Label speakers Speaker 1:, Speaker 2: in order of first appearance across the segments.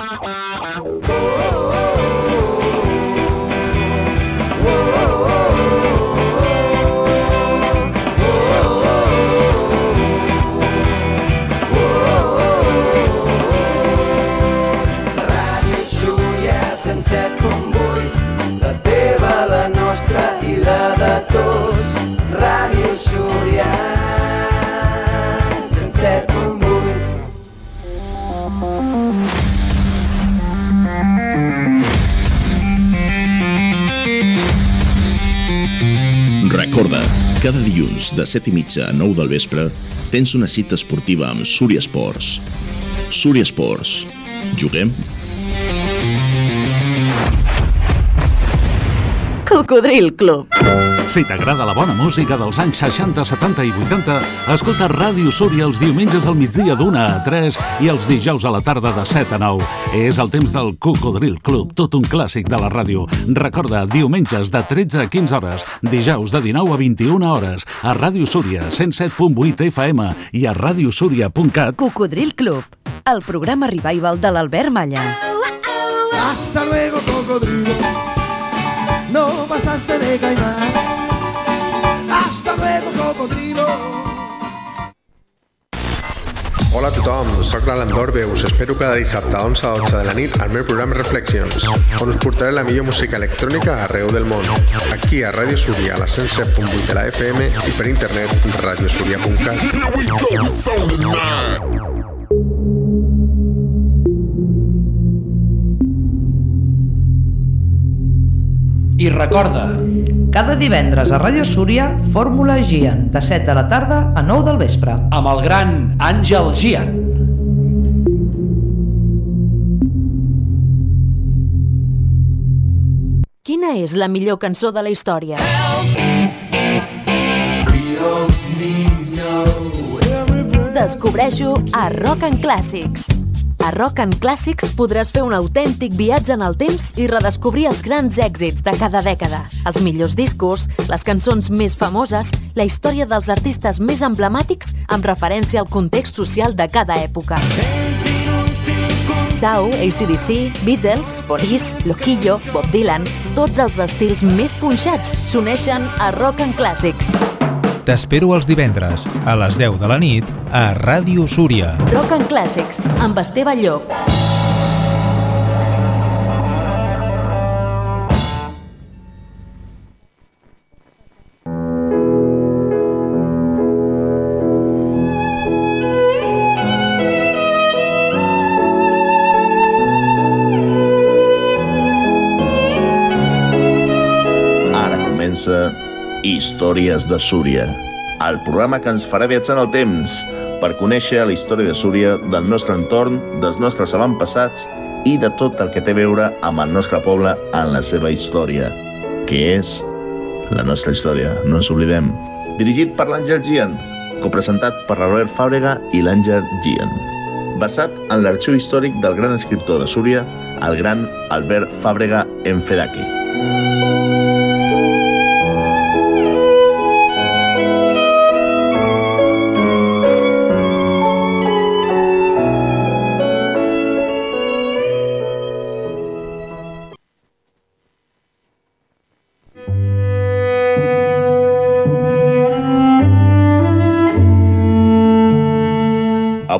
Speaker 1: Bye.
Speaker 2: Recorda, cada dilluns de 7 i mitja a 9 del vespre tens una cita esportiva amb Súria Esports. Súria Esports. Juguem?
Speaker 3: Cocodril Club.
Speaker 4: Si t'agrada la bona música dels anys 60, 70 i 80, escolta Ràdio Súria els diumenges al migdia d'una a 3 i els dijous a la tarda de 7 a 9. És el temps del Cocodril Club, tot un clàssic de la ràdio. Recorda, diumenges de 13 a 15 hores, dijous de 19 a 21 hores, a Ràdio Súria 107.8 FM i a radiosúria.cat.
Speaker 3: Cocodril Club, el programa revival de l'Albert Malla.
Speaker 5: Hasta luego, cocodrilo. No pasaste de caimán. Hasta luego, cocodrilo.
Speaker 6: Hola a tothom, sóc l'Alan Dorbe, us espero cada dissabte a 11 a 12 de la nit al meu programa Reflexions, on us portaré la millor música electrònica arreu del món. Aquí a Ràdio Súria, a la 107.8 de la FM i per internet radiosuria.cat.
Speaker 7: I recorda,
Speaker 8: Cada divendres a Ràdio Súria, Fórmula Gian, de 7 de la tarda a 9 del vespre.
Speaker 7: amb el gran Àngel Gian.
Speaker 3: Quina és la millor cançó de la història? Descobreixo a Rock and Classics. A Rock and Classics podràs fer un autèntic viatge en el temps i redescobrir els grans èxits de cada dècada, els millors discos, les cançons més famoses, la història dels artistes més emblemàtics amb referència al context social de cada època. Sau, ACDC, Beatles, Police, Loquillo, Bob Dylan, tots els estils més punxats s'uneixen a Rock and Classics.
Speaker 9: T'espero els divendres, a les 10 de la nit, a Ràdio Súria.
Speaker 3: Rock and Classics, amb Esteve Llop.
Speaker 2: Històries de Súria, el programa que ens farà viatjar en el temps per conèixer la història de Súria, del nostre entorn, dels nostres avantpassats i de tot el que té a veure amb el nostre poble en la seva història, que és la nostra història, no ens oblidem. Dirigit per l'Àngel Gian, copresentat per Robert Fàbrega i l'Àngel Gian. Basat en l'arxiu històric del gran escriptor de Súria, el gran Albert Fàbrega Enfedaki.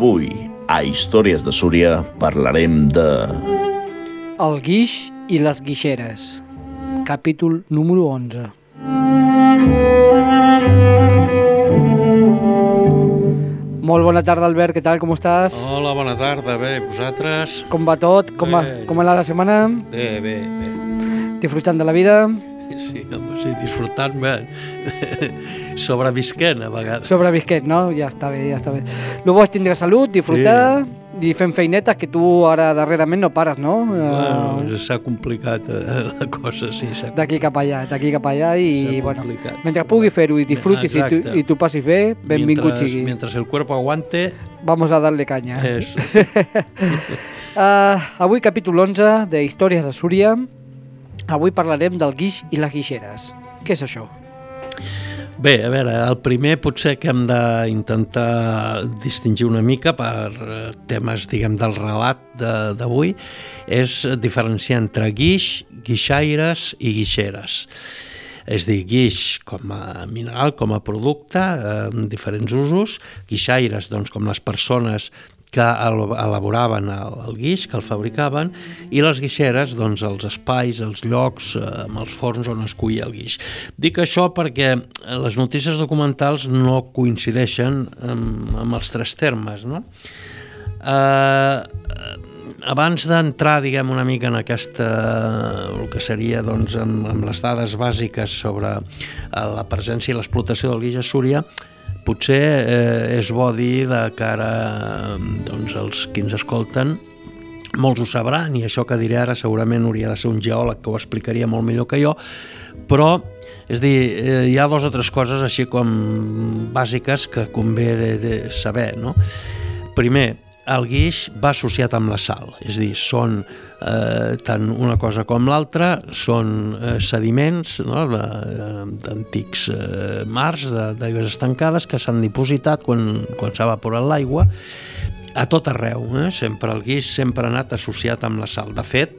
Speaker 2: Avui, a Històries de Súria, parlarem de...
Speaker 10: El guix i les guixeres. Capítol número 11. Molt bona tarda, Albert, què tal, com estàs?
Speaker 11: Hola, bona tarda, bé, vosaltres?
Speaker 10: Com va tot? Com va,
Speaker 11: Bé.
Speaker 10: com va la setmana?
Speaker 11: Bé, bé, bé.
Speaker 10: Disfrutant de la vida?
Speaker 11: Sí, home, sí, disfrutant-me, sobrevisquent a vegades.
Speaker 10: Sobrevisquet, no? Ja està bé, ja està bé. Lo bo és tindre salut, disfrutar i fent feinetes que tu ara darrerament no pares, no?
Speaker 11: Bueno,
Speaker 10: Eh,
Speaker 11: s'ha complicat eh, la cosa, sí.
Speaker 10: D'aquí cap allà, d'aquí cap allà i, bueno, mentre pugui fer-ho i disfrutis i tu, i tu passis bé, benvingut
Speaker 11: mientras,
Speaker 10: sigui.
Speaker 11: Mientras el cuerpo aguante,
Speaker 10: Vamos a darle caña.
Speaker 11: és...
Speaker 10: Uh, avui capítol 11 de Històries de Súria. Avui parlarem del guix i les guixeres. Què és això?
Speaker 11: Bé, a veure, el primer potser que hem d'intentar distingir una mica per eh, temes, diguem, del relat de- d'avui és diferenciar entre guix, guixaires i guixeres. És dir, guix com a mineral, com a producte, eh, amb diferents usos, guixaires, doncs, com les persones que el- elaboraven el, el guix, que el fabricaven, i les guixeres, doncs, els espais, els llocs, eh, amb els forns on es cuia el guix. Dic això perquè les notícies documentals no coincideixen amb, amb els tres termes, no? Eh, abans d'entrar, diguem, una mica en aquesta, el que seria, doncs, amb, amb les dades bàsiques sobre eh, la presència i l'explotació del guix a Súria, potser eh, és bo dir de cara doncs, als qui ens escolten molts ho sabran i això que diré ara segurament hauria de ser un geòleg que ho explicaria molt millor que jo però és dir, eh, hi ha dues o tres coses així com bàsiques que convé de, de saber no? primer, el guix va associat amb la sal, és a dir, són eh, tant una cosa com l'altra, són eh, sediments no, de- d'antics eh, mars, d'aigües estancades que s'han dipositat quan, quan s'ha evaporat l'aigua a tot arreu, eh? sempre el guix sempre ha anat associat amb la sal. De fet,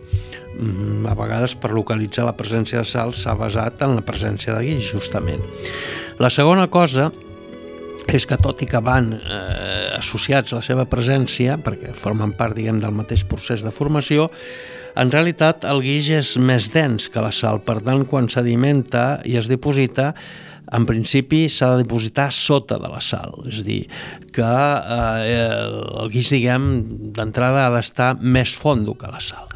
Speaker 11: mm, a vegades per localitzar la presència de sal s'ha basat en la presència de guix, justament. La segona cosa és que tot i que van eh, associats a la seva presència, perquè formen part diguem, del mateix procés de formació, en realitat el guix és més dens que la sal, per tant quan sedimenta i es diposita en principi s'ha de dipositar sota de la sal, és a dir, que eh, el guix, diguem, d'entrada ha d'estar més fondo que la sal.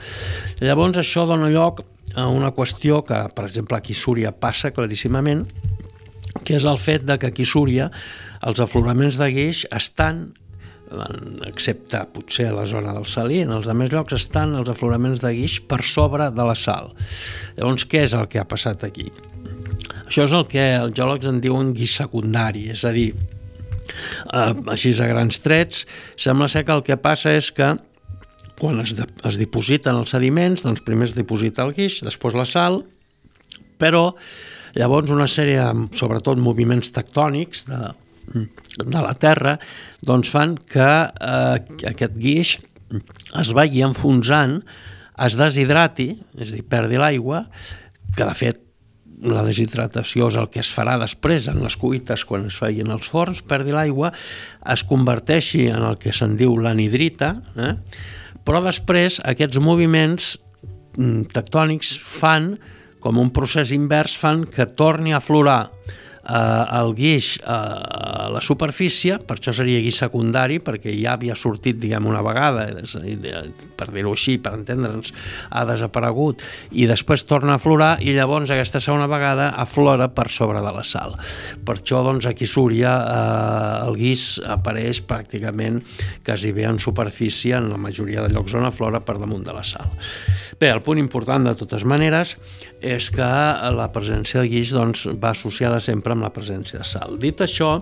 Speaker 11: Llavors això dona lloc a una qüestió que, per exemple, aquí Súria passa claríssimament, que és el fet de que aquí Súria els afloraments de guix estan excepte potser a la zona del Salí, en els altres llocs estan els afloraments de guix per sobre de la sal. Llavors, què és el que ha passat aquí? Això és el que els geòlegs en diuen guix secundari, és a dir, eh, així a grans trets, sembla ser que el que passa és que quan es, de, es dipositen els sediments, doncs primer es diposita el guix, després la sal, però llavors una sèrie, sobretot moviments tectònics de, de la Terra, doncs fan que eh, aquest guix es vagi enfonsant, es deshidrati, és a dir, perdi l'aigua, que de fet la deshidratació és el que es farà després en les cuites quan es feien els forns, perdi l'aigua, es converteixi en el que se'n diu l'anhidrita, eh? però després aquests moviments mm, tectònics fan, com un procés invers, fan que torni a aflorar eh, el guix eh, a la superfície, per això seria guix secundari, perquè ja havia sortit, diguem, una vegada, per dir-ho així, per entendre'ns, ha desaparegut, i després torna a aflorar, i llavors aquesta segona vegada aflora per sobre de la sal. Per això, doncs, aquí Súria eh, el guix apareix pràcticament quasi bé en superfície en la majoria de llocs on aflora per damunt de la sal. Bé, el punt important de totes maneres és que la presència de guix doncs, va associada sempre amb la presència de sal. Dit això,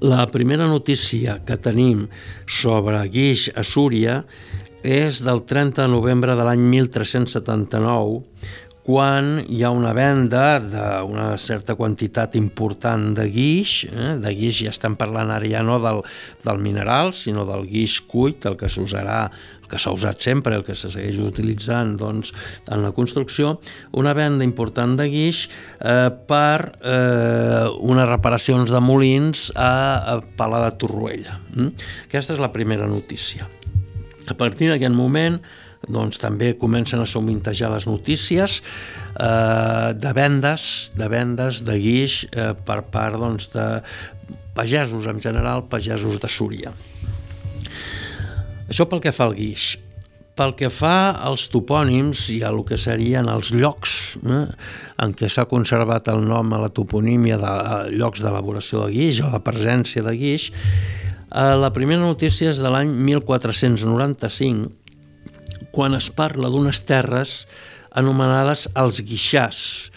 Speaker 11: la primera notícia que tenim sobre guix a Súria és del 30 de novembre de l'any 1379, quan hi ha una venda d'una certa quantitat important de guix, eh? de guix ja estem parlant ara ja no del, del mineral, sinó del guix cuit, el que s'usarà, que s'ha usat sempre, el que se segueix utilitzant doncs, en la construcció, una venda important de guix eh, per eh, unes reparacions de molins a, a Pala de Torroella. Mm? Aquesta és la primera notícia. A partir d'aquest moment doncs, també comencen a somintejar les notícies eh, de vendes, de vendes de guix eh, per part doncs, de pagesos en general, pagesos de Súria. Això pel que fa al guix. Pel que fa als topònims i a el que serien els llocs eh, en què s'ha conservat el nom a la toponímia de a llocs d'elaboració de guix o de presència de guix, eh, la primera notícia és de l'any 1495, quan es parla d'unes terres anomenades els guixars.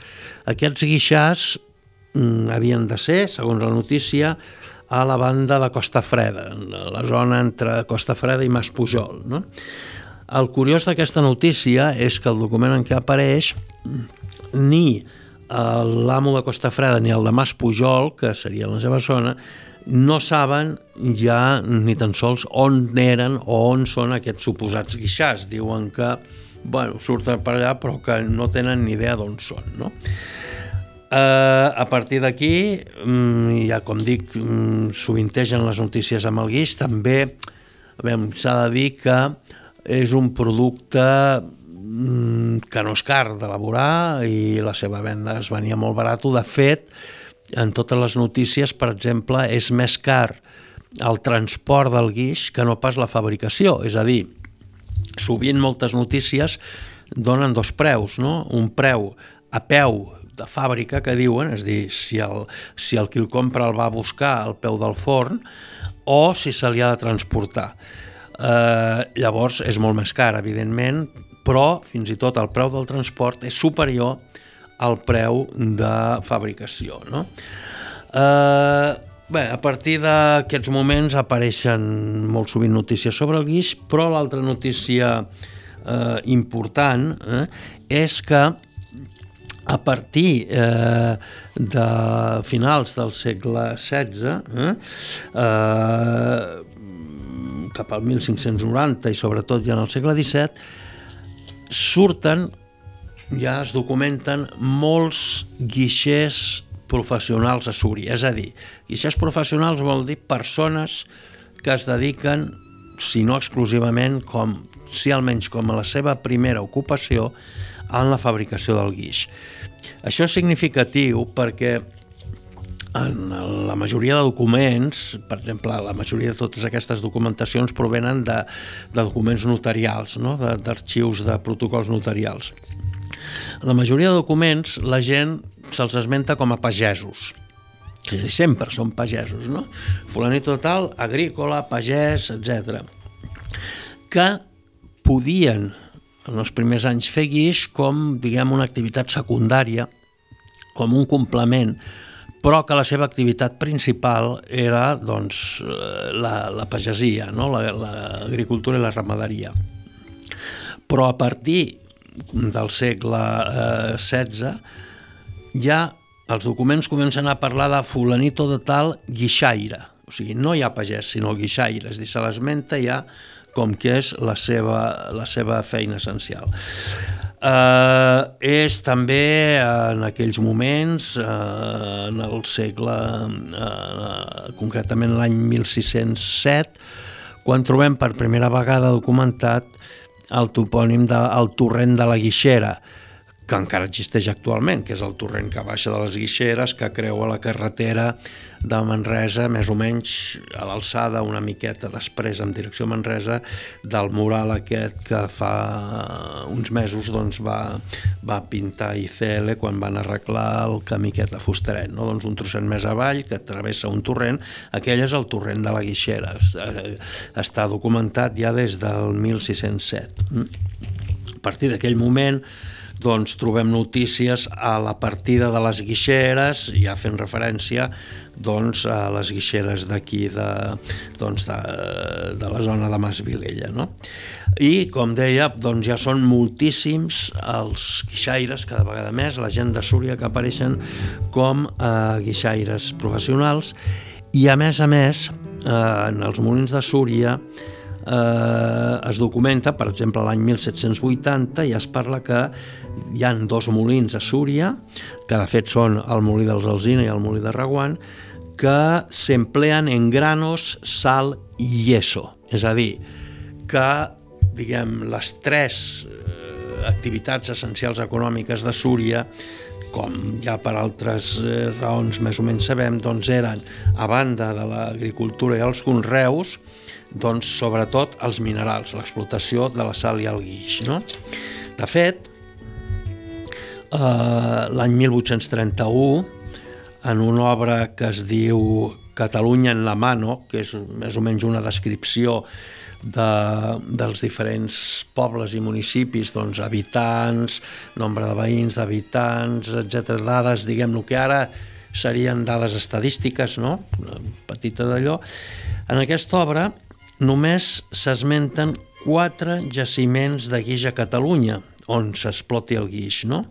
Speaker 11: Aquests guixars mm, havien de ser, segons la notícia, a la banda de Costa Freda, la zona entre Costa Freda i Mas Pujol. No? El curiós d'aquesta notícia és que el document en què apareix ni l'amo de Costa Freda ni el de Mas Pujol, que seria la seva zona, no saben ja ni tan sols on eren o on són aquests suposats guixars. Diuen que bueno, surten per allà però que no tenen ni idea d'on són. No? Uh, a partir d'aquí, um, ja com dic, um, sovintegen les notícies amb el guix, també s'ha de dir que és un producte um, que no és car d'elaborar i la seva venda es venia molt barat. De fet, en totes les notícies, per exemple, és més car el transport del guix que no pas la fabricació. És a dir, sovint moltes notícies donen dos preus, no? Un preu a peu de fàbrica que diuen, és dir, si el, si el qui el compra el va buscar al peu del forn o si se li ha de transportar. Eh, llavors és molt més car, evidentment, però fins i tot el preu del transport és superior al preu de fabricació. No? Eh, bé, a partir d'aquests moments apareixen molt sovint notícies sobre el guix, però l'altra notícia eh, important eh, és que a partir eh, de finals del segle XVI, eh, eh, cap al 1590 i sobretot ja en el segle XVII, surten, ja es documenten molts guixers professionals a Súria. És a dir, guixers professionals vol dir persones que es dediquen, si no exclusivament, com, si almenys com a la seva primera ocupació, en la fabricació del guix. Això és significatiu perquè en la majoria de documents, per exemple, la majoria de totes aquestes documentacions provenen de, de documents notarials, no? d'arxius de, de protocols notarials. En la majoria de documents la gent se'ls esmenta com a pagesos, és sempre són pagesos, no? Fulanito tal, agrícola, pagès, etc. Que podien en els primers anys fer guix com, diguem, una activitat secundària, com un complement, però que la seva activitat principal era doncs, la, la pagesia, no? l'agricultura la, i la ramaderia. Però a partir del segle eh, XVI ja els documents comencen a parlar de fulanito de tal guixaire, o sigui, no hi ha pagès, sinó guixaire, és a dir, se l'esmenta ja com que és la seva, la seva feina essencial. Eh, és també en aquells moments, eh, en el segle, eh, concretament l'any 1607, quan trobem per primera vegada documentat el topònim del torrent de la Guixera, que encara existeix actualment, que és el torrent que baixa de les Guixeres, que creua la carretera de Manresa, més o menys a l'alçada, una miqueta després en direcció a Manresa, del mural aquest que fa uns mesos doncs, va, va pintar ICL quan van arreglar el camí aquest de Fustaret, no? doncs un trosset més avall que travessa un torrent, aquell és el torrent de la Guixera, està documentat ja des del 1607. A partir d'aquell moment doncs trobem notícies a la partida de les guixeres, ja fent referència doncs, a les guixeres d'aquí de, doncs, de, de la zona de Masvilella. No? I, com deia, doncs ja són moltíssims els guixaires, cada vegada més, la gent de Súria que apareixen com eh, guixaires professionals i, a més a més, eh, en els molins de Súria eh, es documenta, per exemple, l'any 1780 ja es parla que hi han dos molins a Súria, que de fet són el molí dels Alzina i el molí de Reguant, que s'empleen en granos, sal i yeso. És a dir, que diguem, les tres eh, activitats essencials econòmiques de Súria com ja per altres eh, raons més o menys sabem, doncs eren, a banda de l'agricultura i els conreus, doncs sobretot els minerals, l'explotació de la sal i el guix. No? De fet, eh, l'any 1831, en una obra que es diu Catalunya en la mano, que és més o menys una descripció de, dels diferents pobles i municipis, doncs, habitants, nombre de veïns, d'habitants, etc. dades, diguem, el que ara serien dades estadístiques, no? Una petita d'allò. En aquesta obra només s'esmenten quatre jaciments de guix a Catalunya, on s'exploti el guix, no?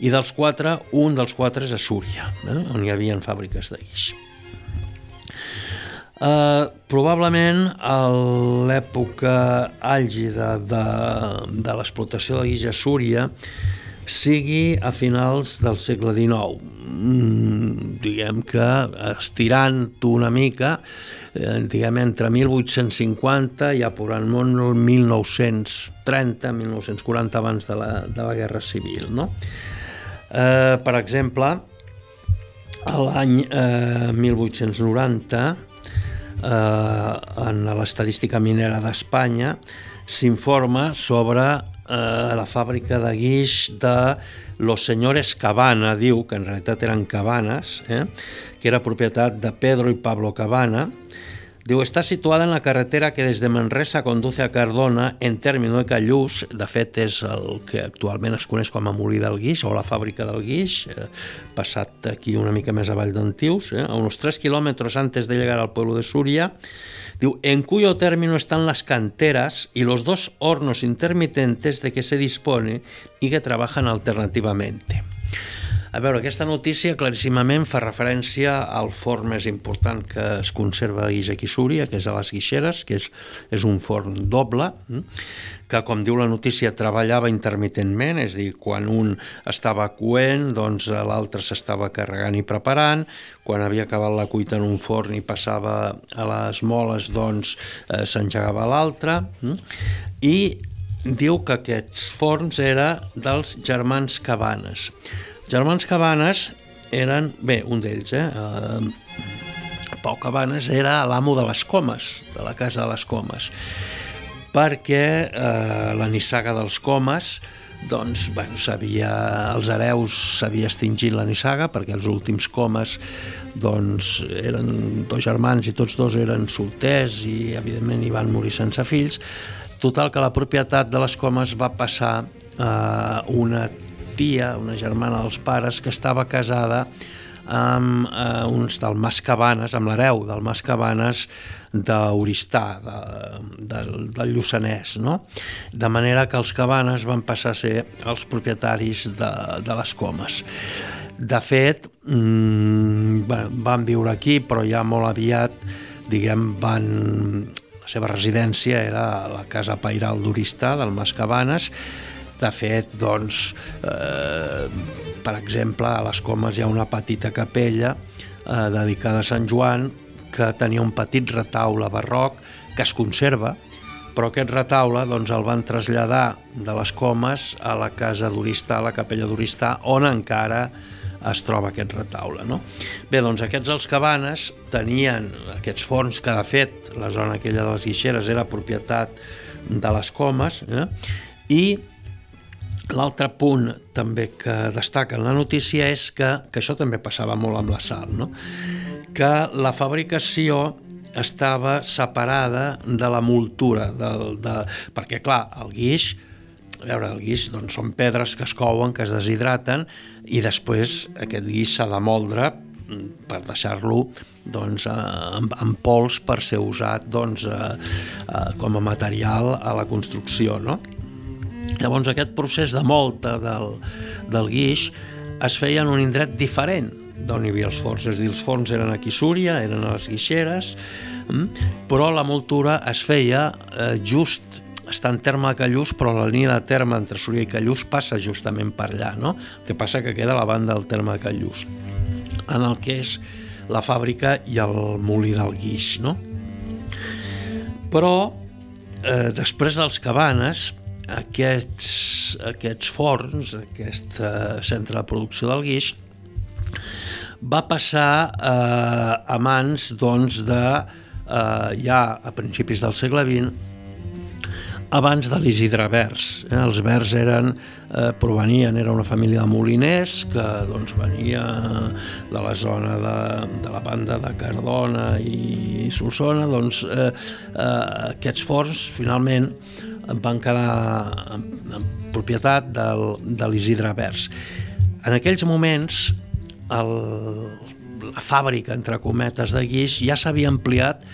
Speaker 11: I dels quatre, un dels quatre és a Súria, eh? on hi havia fàbriques de guix. Uh, probablement a l'època àlgida de, de l'explotació de guix a Súria sigui a finals del segle XIX. Mm, diguem que estirant una mica, eh, diguem entre 1850 i apurant molt el 1930, 1940 abans de la, de la Guerra Civil. No? Eh, per exemple, l'any eh, 1890, eh, en l'estadística minera d'Espanya, s'informa sobre eh, la fàbrica de guix de Los Señores Cabana, diu, que en realitat eren cabanes, eh, que era propietat de Pedro i Pablo Cabana, Diu, està situada en la carretera que des de Manresa conduce a Cardona en término de Callús, de fet és el que actualment es coneix com a Molí del Guix o la fàbrica del Guix, eh, passat aquí una mica més avall d'Antius, eh, a uns 3 kilómetros antes de llegar al pueblo de Súria, En cuyo término están las canteras y los dos hornos intermitentes de que se dispone y que trabajan alternativamente. A veure, aquesta notícia claríssimament fa referència al forn més important que es conserva a a Súria, que és a les Guixeres, que és, és un forn doble, hm, que, com diu la notícia, treballava intermitentment, és dir, quan un estava coent, doncs l'altre s'estava carregant i preparant, quan havia acabat la cuita en un forn i passava a les moles, doncs eh, s'engegava l'altre, hm, i diu que aquests forns era dels germans Cabanes. Germans Cabanes eren, bé, un d'ells, eh? eh Pau Cabanes era l'amo de les Comes, de la casa de les Comes, perquè eh, la nissaga dels Comes doncs, bueno, s'havia, els hereus s'havia extingit la nissaga perquè els últims comes doncs, eren dos germans i tots dos eren solters i evidentment hi van morir sense fills total que la propietat de les comes va passar a una tia, una germana dels pares, que estava casada amb eh, uns del Mas Cabanes, amb l'hereu del Mas Cabanes d'Oristà, de, de, del Lluçanès, no? De manera que els Cabanes van passar a ser els propietaris de, de les comes. De fet, mmm, van viure aquí, però ja molt aviat, diguem, van... La seva residència era la casa pairal d'Oristà, del Mas Cabanes, de fet, doncs, eh, per exemple, a les Comes hi ha una petita capella eh, dedicada a Sant Joan que tenia un petit retaule barroc que es conserva, però aquest retaule doncs, el van traslladar de les Comes a la casa d'Oristà, a la capella d'Oristà, on encara es troba aquest retaule. No? Bé, doncs aquests els cabanes tenien aquests forns que, de fet, la zona aquella de les Guixeres era propietat de les Comes, eh? i L'altre punt també que destaca en la notícia és que, que això també passava molt amb la sal, no? que la fabricació estava separada de la multura, de, de, perquè clar, el guix, a veure, el guix doncs, són pedres que es couen, que es deshidraten, i després aquest guix s'ha de moldre per deixar-lo doncs, en, en pols per ser usat doncs, eh, eh, com a material a la construcció. No? Llavors aquest procés de molta del, del guix es feia en un indret diferent d'on hi havia els forns, és dir, els forns eren a Súria, eren a les guixeres, mm? però la moltura es feia eh, just està en terme de Callús, però la línia de terme entre Súria i Callús passa justament per allà, no? El que passa que queda a la banda del terme de Callús, en el que és la fàbrica i el molí del guix, no? Però, eh, després dels cabanes, aquests, aquests forns, aquest eh, centre de producció del guix, va passar eh, a mans doncs, de, eh, ja a principis del segle XX, abans de l'Isidre Vers. Eh? Els Vers eren, eh, provenien, era una família de moliners que doncs, venia de la zona de, de la banda de Cardona i Solsona, doncs eh, eh, aquests forns finalment van quedar en, en propietat del, de l'Isidre Vers. En aquells moments, el, la fàbrica, entre cometes, de guix ja s'havia ampliat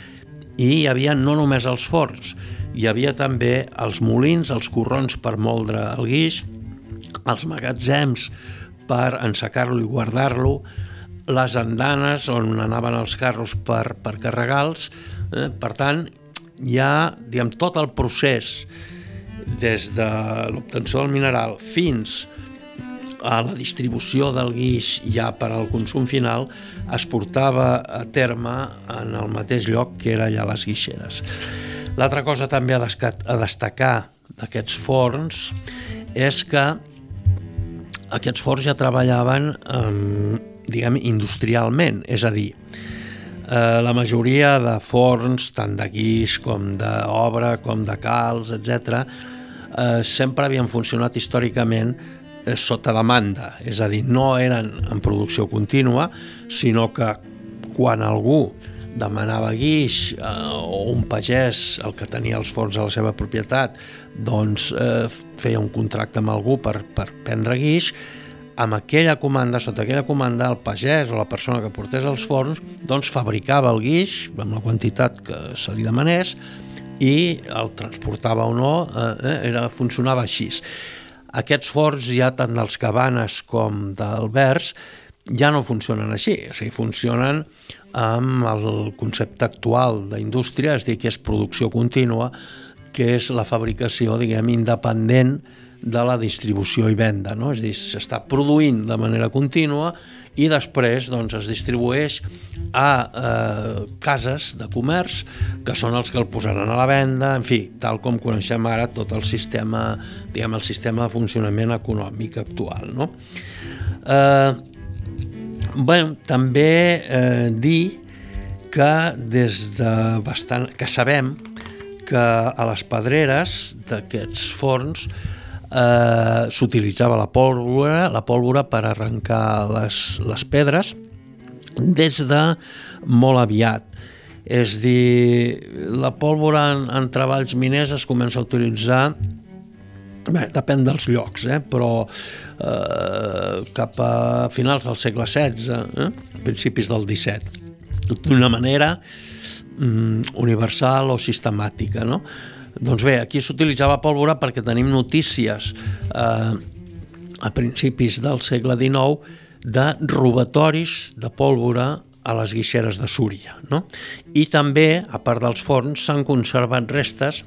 Speaker 11: i hi havia no només els forns, hi havia també els molins, els corrons per moldre el guix, els magatzems per ensecar-lo i guardar-lo, les andanes on anaven els carros per, per carregals. Eh? Per tant, hi ha diguem, tot el procés des de l'obtenció del mineral fins a la distribució del guix ja per al consum final es portava a terme en el mateix lloc que era allà les guixeres. L'altra cosa també a, a destacar d'aquests forns és que aquests forns ja treballaven eh, diguem, industrialment, és a dir, eh, la majoria de forns, tant de guix com d'obra, com de calç, etc., eh, sempre havien funcionat històricament eh, sota demanda, és a dir, no eren en producció contínua, sinó que quan algú demanava guix eh, o un pagès, el que tenia els forns a la seva propietat, doncs eh, feia un contracte amb algú per, per prendre guix, amb aquella comanda, sota aquella comanda, el pagès o la persona que portés els forns doncs fabricava el guix amb la quantitat que se li demanés i el transportava o no, eh, era, funcionava així. Aquests forns ja tant dels cabanes com d'alberts ja no funcionen així, o sigui, funcionen amb el concepte actual d'indústria, és dir, que és producció contínua, que és la fabricació, diguem, independent de la distribució i venda, no? és a dir, s'està produint de manera contínua i després doncs, es distribueix a eh, cases de comerç que són els que el posaran a la venda, en fi, tal com coneixem ara tot el sistema, diguem, el sistema de funcionament econòmic actual. No? Eh, Bé, també eh, dir que des de bastant, que sabem que a les pedreres d'aquests forns eh, s'utilitzava la pólvora, la pólvora per arrencar les, les pedres des de molt aviat. És dir, la pólvora en, en treballs miners es comença a utilitzar Bé, depèn dels llocs, eh? però eh, cap a finals del segle XVI, eh? principis del XVII, d'una manera mm, universal o sistemàtica. No? Doncs bé, aquí s'utilitzava pólvora perquè tenim notícies eh, a principis del segle XIX de robatoris de pólvora a les guixeres de Súria. No? I també, a part dels forns, s'han conservat restes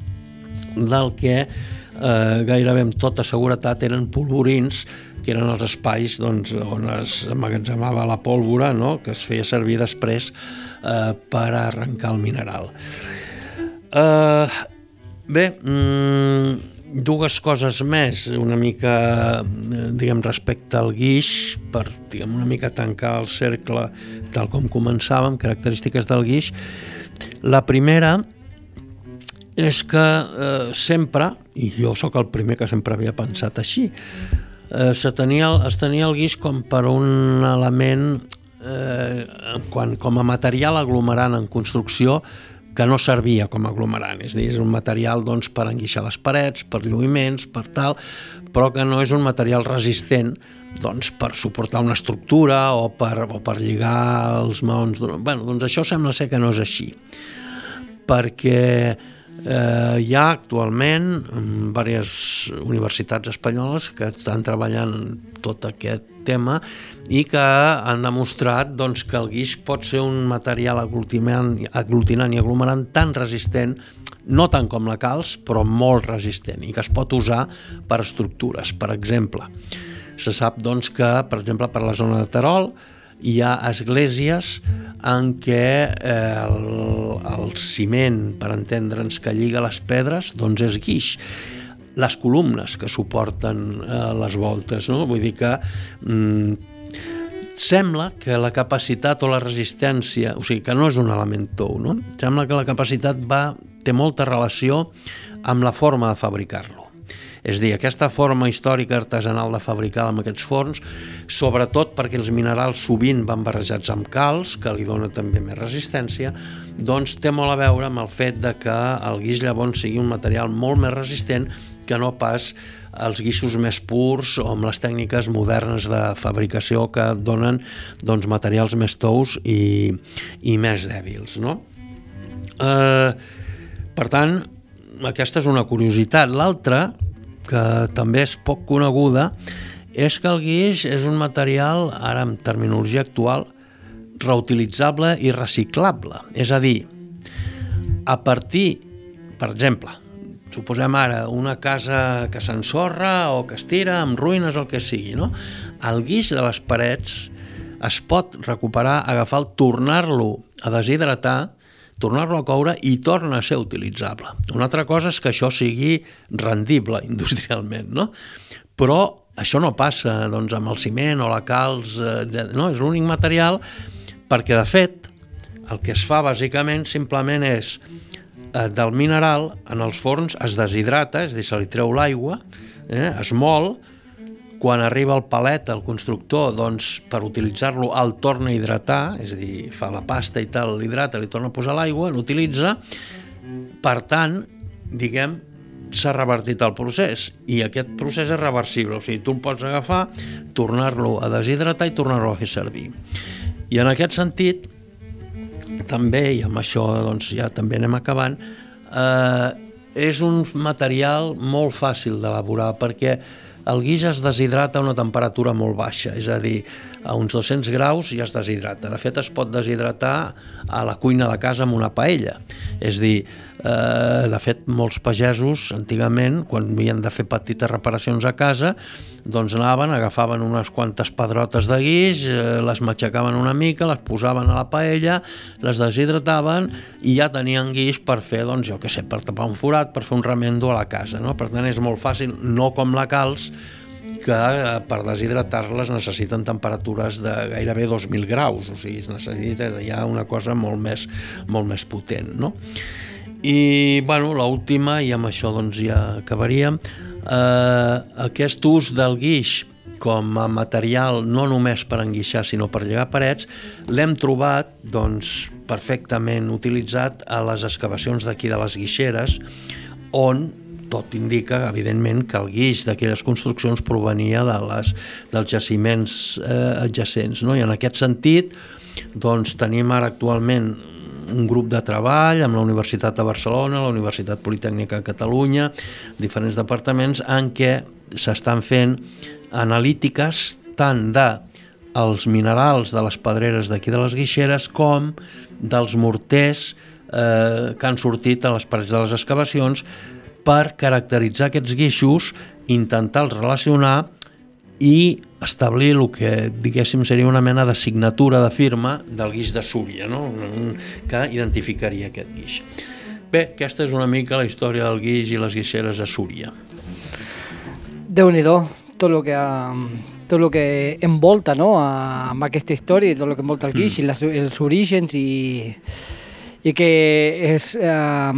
Speaker 11: del que eh, gairebé amb tota seguretat eren polvorins que eren els espais doncs, on es emmagatzemava la pólvora no? que es feia servir després eh, per arrencar el mineral. Eh, bé, mm, dues coses més, una mica, eh, diguem, respecte al guix, per, diguem, una mica tancar el cercle tal com començàvem, característiques del guix. La primera és que eh, sempre, i jo sóc el primer que sempre havia pensat així, eh, se tenia, es tenia el guix com per un element eh, quan, com a material aglomerant en construcció que no servia com a aglomerant, és dir, és un material doncs, per enguixar les parets, per lluïments, per tal, però que no és un material resistent doncs, per suportar una estructura o per, o per lligar els maons. Bueno, doncs això sembla ser que no és així, perquè Eh, hi ha actualment diverses universitats espanyoles que estan treballant tot aquest tema i que han demostrat doncs, que el guix pot ser un material aglutinant, aglutinant i aglomerant tan resistent no tant com la calç, però molt resistent i que es pot usar per estructures. Per exemple, se sap doncs, que, per exemple, per la zona de Terol, hi ha esglésies en què eh, el, el ciment, per entendre'ns, que lliga les pedres, doncs és guix les columnes que suporten eh, les voltes, no? Vull dir que mm, sembla que la capacitat o la resistència, o sigui, que no és un element tou, no? Sembla que la capacitat va, té molta relació amb la forma de fabricar-lo. És dir, aquesta forma històrica artesanal de fabricar amb aquests forns, sobretot perquè els minerals sovint van barrejats amb calç, que li dona també més resistència, doncs té molt a veure amb el fet de que el guix llavors sigui un material molt més resistent que no pas els guixos més purs o amb les tècniques modernes de fabricació que donen doncs, materials més tous i, i més dèbils. No? Eh, per tant, aquesta és una curiositat. L'altra, que també és poc coneguda és que el guix és un material, ara en terminologia actual, reutilitzable i reciclable. És a dir, a partir, per exemple, suposem ara una casa que s'ensorra o que es tira amb ruïnes o el que sigui, no? El guix de les parets es pot recuperar, agafar-lo, tornar-lo a deshidratar, tornar-lo a coure i torna a ser utilitzable. Una altra cosa és que això sigui rendible industrialment, no? Però això no passa doncs, amb el ciment o la calç, no? és l'únic material perquè, de fet, el que es fa bàsicament simplement és del mineral en els forns es deshidrata, és a dir, se li treu l'aigua, eh, es mol, quan arriba el palet, el constructor, doncs, per utilitzar-lo el torna a hidratar, és a dir, fa la pasta i tal, l'hidrata, li torna a posar l'aigua, l'utilitza, per tant, diguem, s'ha revertit el procés i aquest procés és reversible, o sigui, tu el pots agafar, tornar-lo a deshidratar i tornar-lo a fer servir. I en aquest sentit, també, i amb això doncs, ja també anem acabant, eh, és un material molt fàcil d'elaborar perquè el guix es deshidrata a una temperatura molt baixa, és a dir, a uns 200 graus ja es deshidrata. De fet, es pot deshidratar a la cuina de casa amb una paella. És dir, eh, de fet, molts pagesos, antigament, quan havien de fer petites reparacions a casa, doncs anaven, agafaven unes quantes pedrotes de guix, eh, les matxacaven una mica, les posaven a la paella, les deshidrataven i ja tenien guix per fer, doncs, jo què sé, per tapar un forat, per fer un remendo a la casa. No? Per tant, és molt fàcil, no com la calç, que eh, per deshidratar-les necessiten temperatures de gairebé 2.000 graus, o sigui, es necessita ja una cosa molt més, molt més potent, no? I, bueno, l'última, i amb això doncs ja acabaríem, eh, aquest ús del guix com a material no només per enguixar sinó per llegar parets, l'hem trobat doncs, perfectament utilitzat a les excavacions d'aquí de les guixeres, on tot indica, evidentment, que el guix d'aquelles construccions provenia de les, dels jaciments eh, adjacents. No? I en aquest sentit, doncs, tenim ara actualment un grup de treball amb la Universitat de Barcelona, la Universitat Politècnica de Catalunya, diferents departaments en què s'estan fent analítiques tant de els minerals de les pedreres d'aquí de les guixeres com dels morters eh, que han sortit a les parets de les excavacions per caracteritzar aquests guixos, intentar-los relacionar i establir el que diguéssim seria una mena de signatura de firma del guix de Súria, no? que identificaria aquest guix. Bé, aquesta és una mica la història del guix i les guixeres a Súria.
Speaker 10: Déu-n'hi-do, tot el que tot el que envolta no? amb aquesta història, tot el que envolta el guix mm. i les, els orígens i, i que és eh,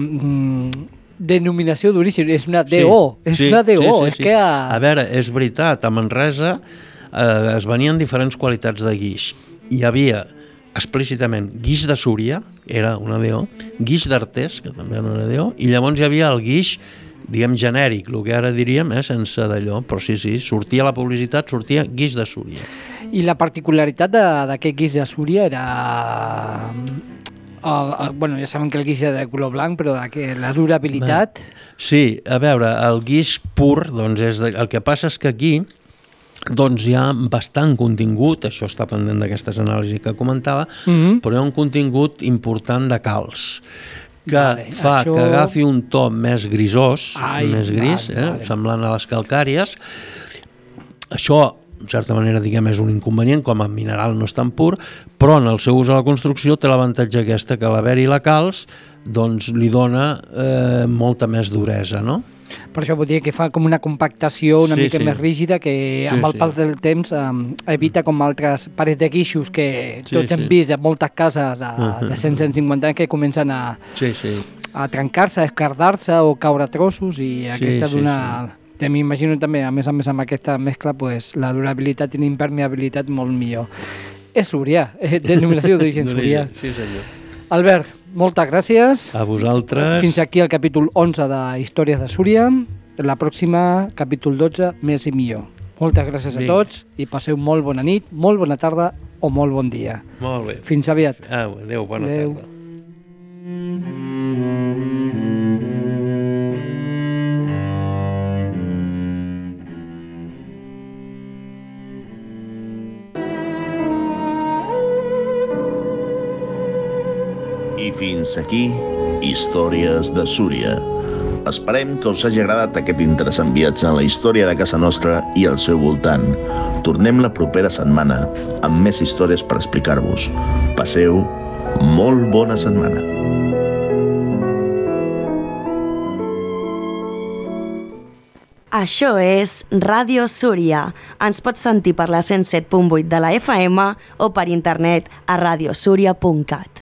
Speaker 10: denominació d'origen, és una DO, sí, és
Speaker 11: sí,
Speaker 10: una DO,
Speaker 11: sí, sí,
Speaker 10: és
Speaker 11: sí.
Speaker 10: que... A...
Speaker 11: a veure, és veritat, a Manresa eh, es venien diferents qualitats de guix. Hi havia explícitament guix de Súria, era una DO, guix d'Artés, que també era una DO, i llavors hi havia el guix diguem genèric, el que ara diríem, eh, sense d'allò, però sí, sí, sortia la publicitat, sortia guix de Súria.
Speaker 10: I la particularitat d'aquest guix de Súria era el, el, bueno, ja sabem que el guix és de color blanc, però que la durabilitat...
Speaker 11: Sí, a veure, el guix pur, doncs és de, el que passa és que aquí doncs hi ha bastant contingut, això està pendent d'aquestes anàlisis que comentava,
Speaker 10: mm -hmm.
Speaker 11: però hi ha un contingut important de calç que
Speaker 10: Vale,
Speaker 11: fa
Speaker 10: això-
Speaker 11: que agafi un to més grisós,
Speaker 10: Ai,
Speaker 11: més gris,
Speaker 10: vale,
Speaker 11: eh,
Speaker 10: vale.
Speaker 11: semblant a les calcàries. Això, en certa manera, diguem, és un inconvenient, com a mineral no és tan pur, però en el seu ús a la construcció té l'avantatge aquesta, que l'haver-hi la calç doncs, li dona eh, molta més duresa, no?
Speaker 10: Per això vull dir que fa com una compactació una
Speaker 11: Sí,
Speaker 10: mica
Speaker 11: sí.
Speaker 10: més rígida que
Speaker 11: Sí,
Speaker 10: amb el
Speaker 11: sí.
Speaker 10: pas del temps um, evita com altres parets de guixos que
Speaker 11: Sí,
Speaker 10: tots hem
Speaker 11: sí.
Speaker 10: vist en moltes cases de,
Speaker 11: Mhm.
Speaker 10: de 100-150 anys que comencen a,
Speaker 11: Sí, sí.
Speaker 10: a trencar-se, a escardar-se o caure a trossos i aquesta
Speaker 11: sí,
Speaker 10: d'una... Sí. M'imagino també, a més a més amb aquesta mescla, pues, la durabilitat i l'impermeabilitat molt millor. És Súria, eh, denominació d'origen Súria.
Speaker 11: Sí, senyor.
Speaker 10: Albert, moltes gràcies.
Speaker 11: A vosaltres.
Speaker 10: Fins aquí el capítol 11 de Històries de Súria. La pròxima, capítol 12, més i millor. Moltes gràcies a
Speaker 11: Vinga.
Speaker 10: tots i passeu molt bona nit, molt bona tarda o molt bon dia.
Speaker 11: Molt bé.
Speaker 10: Fins aviat.
Speaker 11: Ah, adéu, bona
Speaker 10: Adéu.
Speaker 11: tarda.
Speaker 2: Fins aquí, Històries de Súria. Esperem que us hagi agradat aquest interessant viatge en la història de casa nostra i al seu voltant. Tornem la propera setmana amb més històries per explicar-vos. Passeu molt bona setmana.
Speaker 12: Això és Ràdio Súria. Ens pots sentir per la 107.8 de la FM o per internet a radiosúria.cat.